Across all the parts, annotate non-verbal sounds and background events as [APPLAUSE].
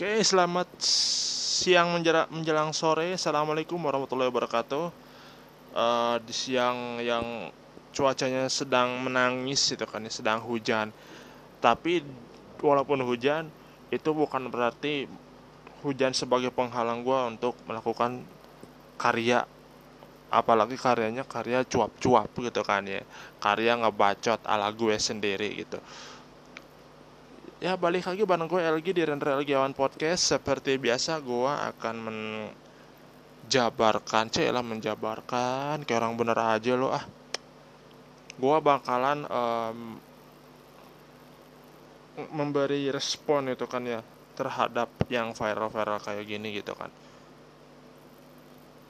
Oke, selamat siang menjelang, sore. Assalamualaikum warahmatullahi wabarakatuh. Uh, di siang yang cuacanya sedang menangis itu kan, sedang hujan. Tapi walaupun hujan, itu bukan berarti hujan sebagai penghalang gue untuk melakukan karya apalagi karyanya karya cuap-cuap gitu kan ya karya ngebacot ala gue sendiri gitu Ya balik lagi bareng gue LG di Render LG Awan Podcast. Seperti biasa gue akan menjabarkan Cek lah menjabarkan. Kayak orang bener aja lo ah. Gue bakalan um, Memberi respon itu kan ya Terhadap yang viral-viral kayak gini gitu kan.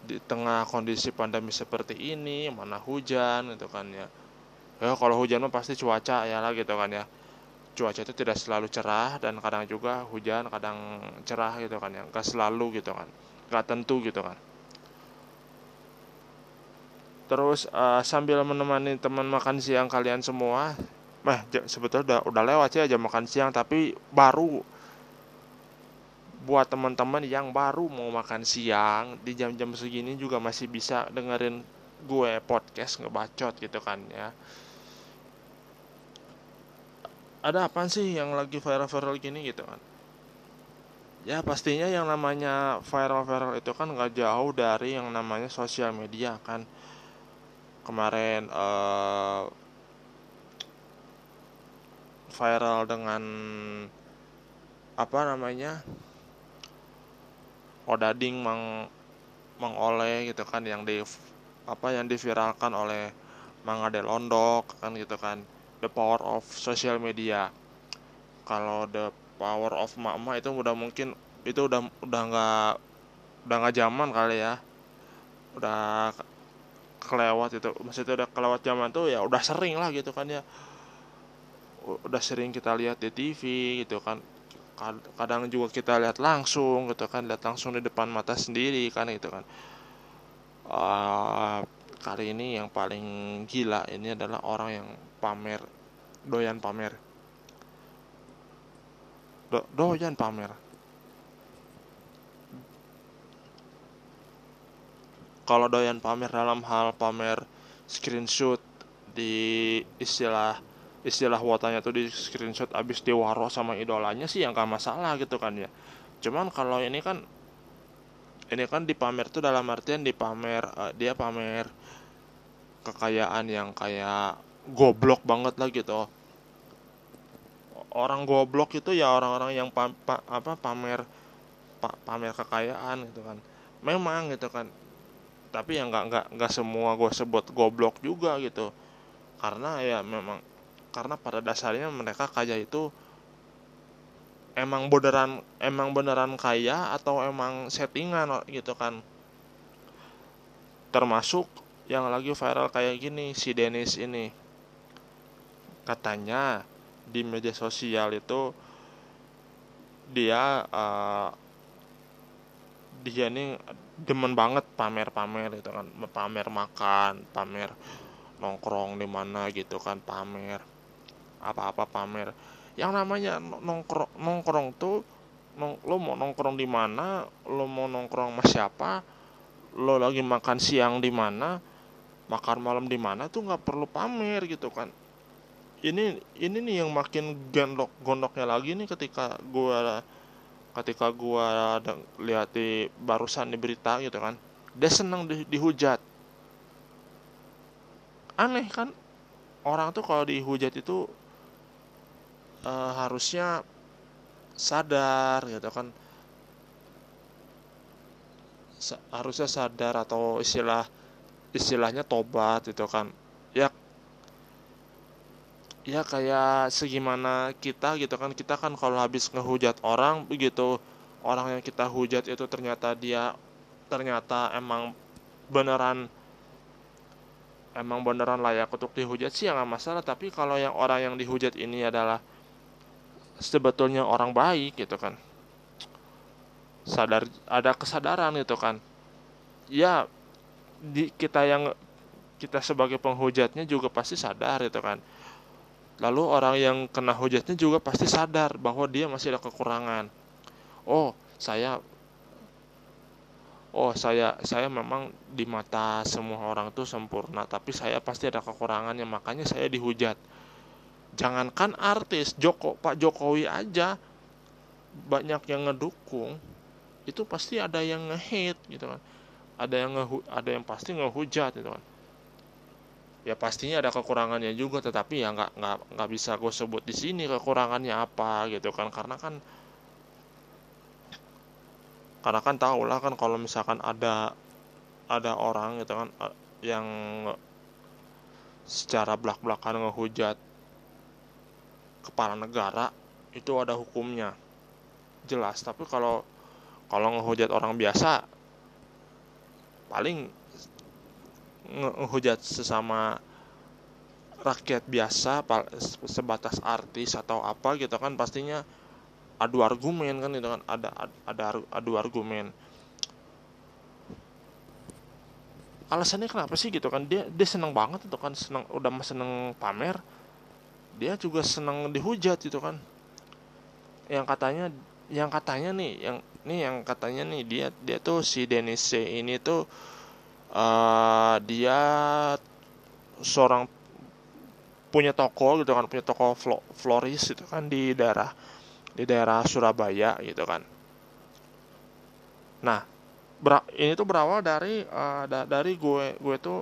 Di tengah kondisi pandemi seperti ini Mana hujan gitu kan ya. Ya kalau hujan mah pasti cuaca ya lah gitu kan ya cuaca itu tidak selalu cerah dan kadang juga hujan kadang cerah gitu kan ya. Nggak selalu gitu kan. Nggak tentu gitu kan. Terus uh, sambil menemani teman makan siang kalian semua mah sebetulnya udah udah lewat sih aja makan siang tapi baru buat teman-teman yang baru mau makan siang di jam-jam segini juga masih bisa dengerin gue podcast ngebacot gitu kan ya ada apa sih yang lagi viral-viral gini gitu kan ya pastinya yang namanya viral-viral itu kan nggak jauh dari yang namanya sosial media kan. Kemarin uh, viral dengan apa namanya odading mang mengoleh gitu kan yang di apa yang diviralkan oleh Mang Ade Londok kan gitu kan the power of social media. Kalau the power of mama itu udah mungkin itu udah udah nggak udah nggak zaman kali ya. Udah kelewat itu maksudnya udah kelewat zaman tuh ya udah sering lah gitu kan ya. Udah sering kita lihat di TV gitu kan. Kadang juga kita lihat langsung gitu kan lihat langsung di depan mata sendiri kan gitu kan. Uh, kali ini yang paling gila ini adalah orang yang pamer. Doyan pamer. Do, doyan pamer. Kalau doyan pamer dalam hal pamer screenshot di istilah istilah wotanya tuh di screenshot abis diwaro sama idolanya sih yang gak masalah gitu kan ya. Cuman kalau ini kan ini kan dipamer tuh dalam artian dipamer uh, dia pamer kekayaan yang kayak goblok banget lah gitu. Orang goblok itu ya orang-orang yang pa, pa, apa pamer pa, pamer kekayaan gitu kan. Memang gitu kan. Tapi ya nggak nggak nggak semua gue sebut goblok juga gitu. Karena ya memang karena pada dasarnya mereka kaya itu emang beneran emang beneran kaya atau emang settingan gitu kan. Termasuk yang lagi viral kayak gini si Dennis ini katanya di media sosial itu dia uh, dia ini demen banget pamer-pamer gitu kan. Pamer makan pamer nongkrong di mana gitu kan pamer apa-apa pamer. Yang namanya nongkrong nongkrong tuh nong, lo mau nongkrong di mana lo mau nongkrong sama siapa lo lagi makan siang di mana makan malam di mana tuh nggak perlu pamer gitu kan ini ini nih yang makin gondok gondoknya lagi nih ketika gua ketika gua lihat di barusan di berita gitu kan. Dia senang di, dihujat. Aneh kan? Orang tuh kalau dihujat itu uh, harusnya sadar gitu kan. Harusnya sadar atau istilah istilahnya tobat gitu kan. Ya ya kayak segimana kita gitu kan. Kita kan kalau habis ngehujat orang begitu orang yang kita hujat itu ternyata dia ternyata emang beneran emang beneran layak untuk dihujat sih ya nggak masalah. Tapi kalau yang orang yang dihujat ini adalah sebetulnya orang baik gitu kan. Sadar ada kesadaran gitu kan. Ya di kita yang kita sebagai penghujatnya juga pasti sadar itu kan lalu orang yang kena hujatnya juga pasti sadar bahwa dia masih ada kekurangan. Oh saya oh saya saya memang di mata semua orang tuh sempurna tapi saya pasti ada kekurangannya makanya saya dihujat. Jangankan artis Joko Pak Jokowi aja banyak yang ngedukung itu pasti ada yang ngehit gitu kan. Ada yang nge ada yang pasti ngehujat gitu kan ya pastinya ada kekurangannya juga tetapi ya nggak nggak nggak bisa gue sebut di sini kekurangannya apa gitu kan. Karena kan karena kan tau lah kan kalau misalkan ada ada orang gitu kan yang secara belak-belakan ngehujat kepala negara itu ada hukumnya. Jelas tapi kalau kalau ngehujat orang biasa paling ngehujat sesama rakyat biasa sebatas artis atau apa gitu kan pastinya adu argumen kan itu kan ada ada adu argumen. Alasannya kenapa sih gitu kan? Dia dia seneng banget itu kan seneng udah seneng pamer dia juga seneng dihujat gitu kan. Yang katanya yang katanya nih yang nih yang katanya nih dia dia tuh si Denis C ini tuh uh, dia seorang punya toko gitu kan punya toko floris itu kan di daerah di daerah Surabaya gitu kan. Nah, ini tuh berawal dari uh, da dari gue gue tuh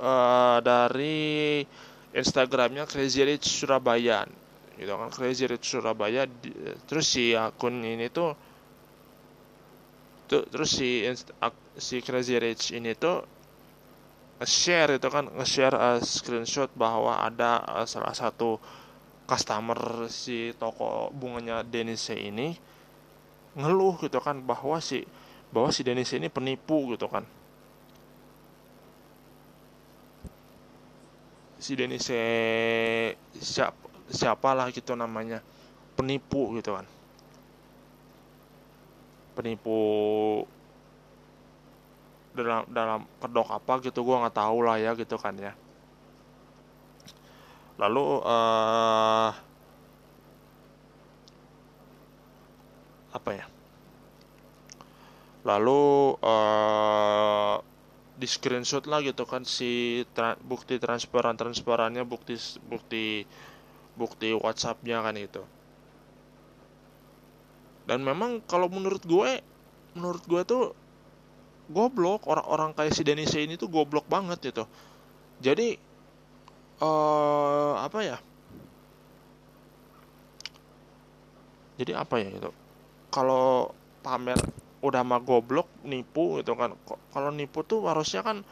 uh, dari Instagramnya Crazy Rich Surabaya gitu kan Crazy Rich Surabaya di, terus si akun ini tuh tuh terus si si Crazy Rich ini tuh share itu kan nge-share uh, screenshot bahwa ada uh, salah satu customer si toko bunganya Denise ini ngeluh gitu kan bahwa si bahwa si Denise ini penipu gitu kan. Si Denise siapa siapalah gitu namanya penipu gitu kan penipu dalam dalam kedok apa gitu gue nggak tahu lah ya gitu kan ya. Lalu uh, apa ya? Lalu uh, di screenshot lah gitu kan si tra bukti transparan transparannya bukti bukti bukti WhatsAppnya kan itu dan memang kalau menurut gue menurut gue tuh goblok. Orang-orang kayak si Denise ini tuh goblok banget gitu. Jadi uh, apa ya? Jadi apa ya itu kalau pamer udah mah goblok nipu gitu kan. Kalau nipu tuh harusnya kan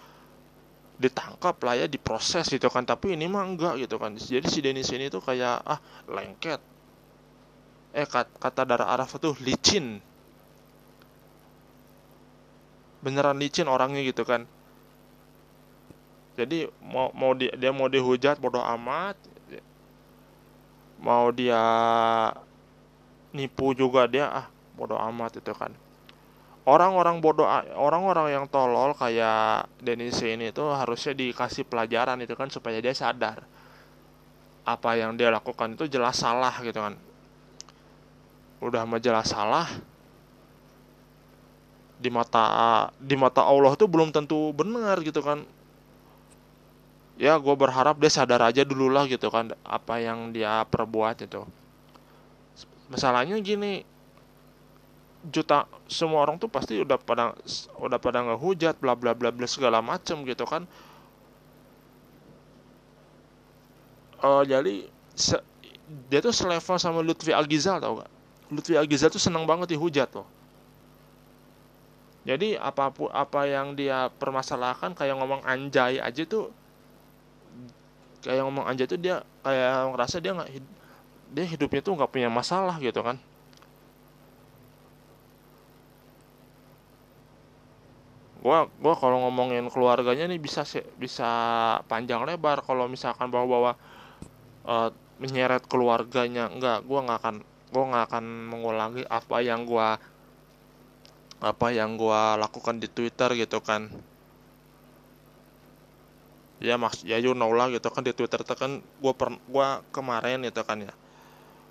ditangkap lah ya diproses gitu kan. Tapi ini mah enggak gitu kan. Jadi si Denis ini tuh kayak ah lengket eh kata darah Araf tuh licin. Beneran licin orangnya gitu kan. Jadi mau mau dia, dia mau dihujat bodoh amat. Mau dia nipu juga dia ah bodoh amat itu kan. Orang-orang bodoh orang-orang yang tolol kayak Denis ini tuh harusnya dikasih pelajaran itu kan supaya dia sadar. Apa yang dia lakukan itu jelas salah gitu kan udah mah jelas salah. Di mata di mata Allah tuh belum tentu benar gitu kan. Ya gue berharap dia sadar aja dulu lah gitu kan apa yang dia perbuat itu masalahnya gini juta semua orang tuh pasti udah pada udah pada ngehujat bla bla bla bla segala macem gitu kan. Uh, jadi dia tuh selevel sama Lutfi Agizal tau gak Lutfi Agizal tuh seneng banget dihujat loh. Jadi apa pun apa yang dia permasalahkan kayak ngomong anjay aja tuh kayak ngomong aja tuh dia kayak ngerasa dia nggak dia hidupnya tuh nggak punya masalah gitu kan. Gua gua kalau ngomongin keluarganya nih bisa bisa panjang lebar. Kalau misalkan bawa-bawa uh, menyeret keluarganya enggak gua nggak akan gua nggak akan mengulangi apa yang gua apa yang gua lakukan di Twitter gitu kan. Ya mas ya you know lah gitu kan di Twitter itu kan gue per gua kemarin itu kan ya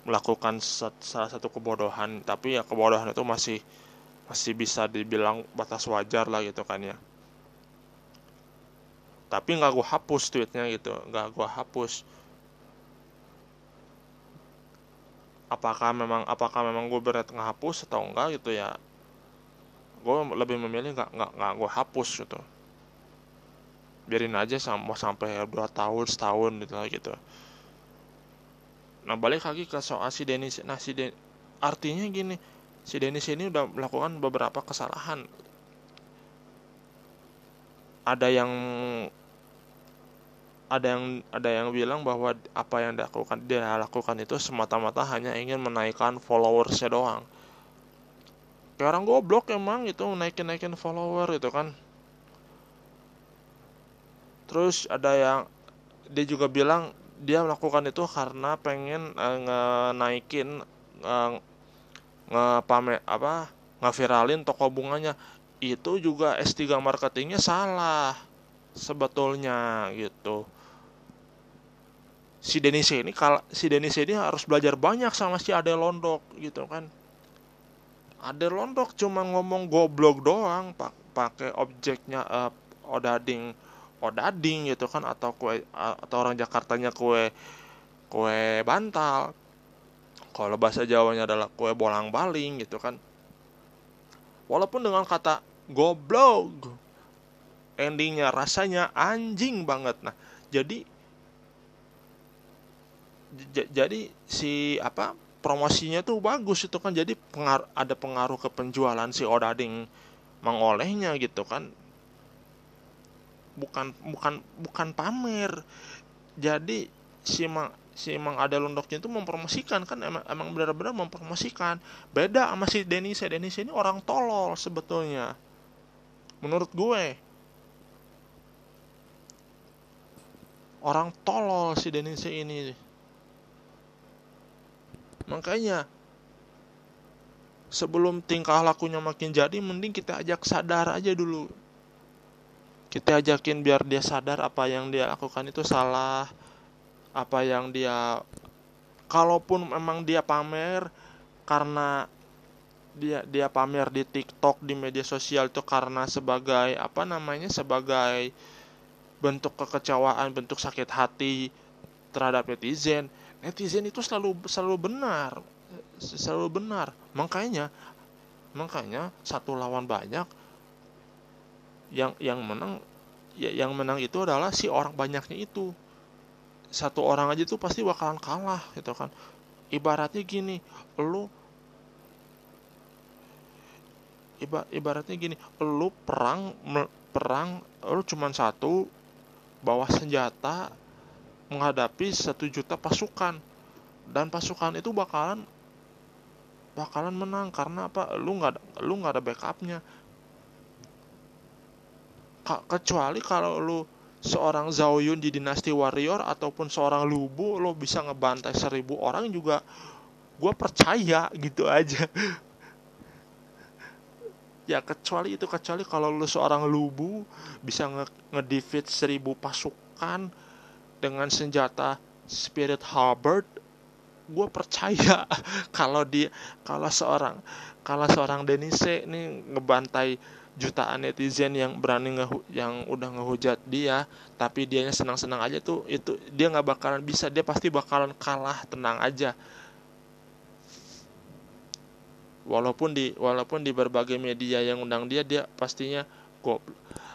melakukan salah satu kebodohan. Tapi ya kebodohan itu masih masih bisa dibilang batas wajar lah gitu kan ya. Tapi nggak gue hapus tweetnya gitu nggak gue hapus apakah memang apakah memang gue berat ngehapus atau enggak gitu ya gue lebih memilih nggak nggak nggak gue hapus gitu. Biarin aja sama sampai dua tahun setahun gitu gitu. Nah balik lagi ke soal si Denis nah si Den artinya gini si Denis ini udah melakukan beberapa kesalahan. Ada yang ada yang ada yang bilang bahwa apa yang dilakukan dia lakukan itu semata-mata hanya ingin menaikkan followersnya doang. Kayak orang goblok emang itu naikin naikin follower itu kan. Terus ada yang dia juga bilang dia melakukan itu karena pengen uh, naikin uh, ngepamer apa ngeviralin toko bunganya. Itu juga S3 marketingnya salah sebetulnya gitu si Denis ini kalau si Denis ini harus belajar banyak sama si Ade Londok gitu kan. Ade Londok cuma ngomong goblok doang pak pakai objeknya uh, odading odading gitu kan atau kue atau orang Jakartanya kue kue bantal. Kalau bahasa Jawanya adalah kue bolang baling gitu kan. Walaupun dengan kata goblok endingnya rasanya anjing banget. Nah jadi jadi si apa promosinya tuh bagus itu kan. Jadi pengaruh ada pengaruh ke penjualan si odading mengolehnya gitu kan. Bukan bukan bukan pamer. Jadi si mang si mang ada londoknya itu mempromosikan kan emang emang benar-benar mempromosikan. Beda sama si Denis Denis ini orang tolol sebetulnya. Menurut gue. Orang tolol si Denis ini makanya sebelum tingkah lakunya makin jadi mending kita ajak sadar aja dulu. Kita ajakin biar dia sadar apa yang dia lakukan itu salah apa yang dia kalaupun memang dia pamer karena dia dia pamer di TikTok di media sosial itu karena sebagai apa namanya sebagai bentuk kekecewaan bentuk sakit hati terhadap netizen netizen itu selalu selalu benar. Selalu benar. Makanya makanya satu lawan banyak yang yang menang ya yang menang itu adalah si orang banyaknya itu. Satu orang aja tuh pasti bakalan kalah gitu kan. Ibaratnya gini lu iba, ibaratnya gini lu perang perang lu cuman satu bawa senjata menghadapi satu juta pasukan. Dan pasukan itu bakalan bakalan menang karena apa? Lu nggak lu nggak ada backupnya. Kecuali kalau lu seorang Zhao Yun di dinasti warrior ataupun seorang Lubu lo bisa ngebantai seribu orang juga gue percaya gitu aja. [LAUGHS] Ya kecuali itu kecuali kalau lu seorang Lubu bisa nge ngedefeat seribu pasukan dengan senjata Spirit Halberd gue percaya [LAUGHS] kalau dia kalau seorang kalau seorang Denise ini ngebantai jutaan netizen yang berani ngehu yang udah ngehujat dia tapi dianya senang-senang aja tuh itu dia nggak bakalan bisa dia pasti bakalan kalah tenang aja. Walaupun di walaupun di berbagai media yang undang dia dia pastinya kok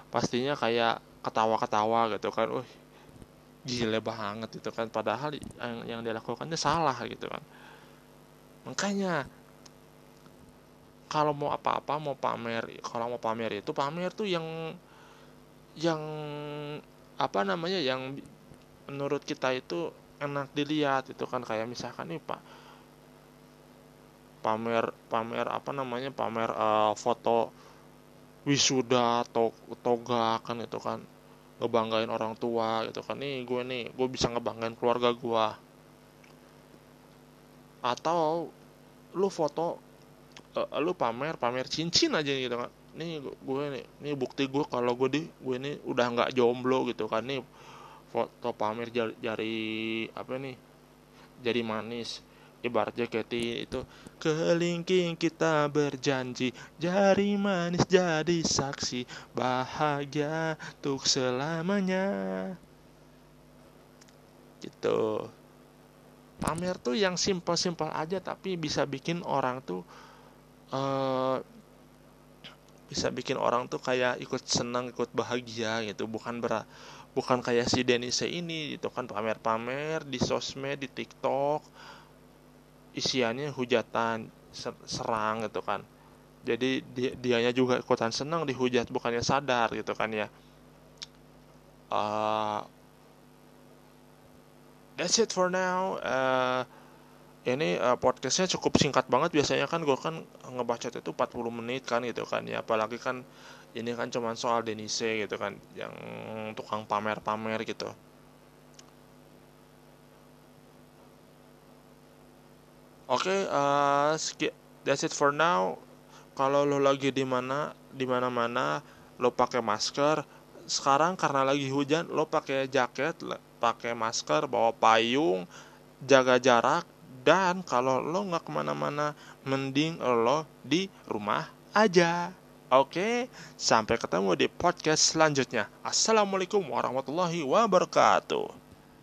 pastinya kayak ketawa-ketawa gitu kan. Uh gile banget itu kan padahal yang yang dia lakukannya salah gitu kan. Makanya kalau mau apa-apa mau pamer kalau mau pamer itu pamer tuh yang yang apa namanya yang menurut kita itu enak dilihat itu kan. Kayak misalkan nih pak pamer pamer apa namanya pamer uh, foto wisuda atau toga kan itu kan ngebanggain orang tua gitu kan. Nih gue nih gue bisa ngebanggain keluarga gue atau lu foto uh, lu pamer pamer cincin aja gitu kan. Nih gue nih nih bukti gue kalau gue di gue ini udah nggak jomblo gitu kan. Nih foto pamer jari, jari apa nih? Jari manis ibarat JKT itu kelingking kita berjanji jari manis jadi saksi bahagia untuk selamanya. Gitu. Pamer tuh yang simpel-simpel aja tapi bisa bikin orang tuh uh, bisa bikin orang tuh kayak ikut senang ikut bahagia gitu. Bukan ber bukan kayak si Denise ini gitu kan pamer-pamer di sosmed di TikTok isiannya hujatan serang gitu kan. Jadi dia dianya juga ikutan senang dihujat bukannya sadar gitu kan ya. Uh, that's it for now. Uh, ini uh, podcastnya cukup singkat banget biasanya kan. Gue kan ngebaca itu 40 menit kan gitu kan ya. Apalagi kan ini kan cuma soal Denise gitu kan yang tukang pamer-pamer gitu Oke, okay, uh, that's it for now. Kalau lo lagi di mana, di mana-mana, lo pakai masker. Sekarang karena lagi hujan, lo pakai jaket, pakai masker, bawa payung, jaga jarak, dan kalau lo nggak ke mana-mana, mending lo di rumah aja. Oke, sampai ketemu di podcast selanjutnya. Assalamualaikum warahmatullahi wabarakatuh.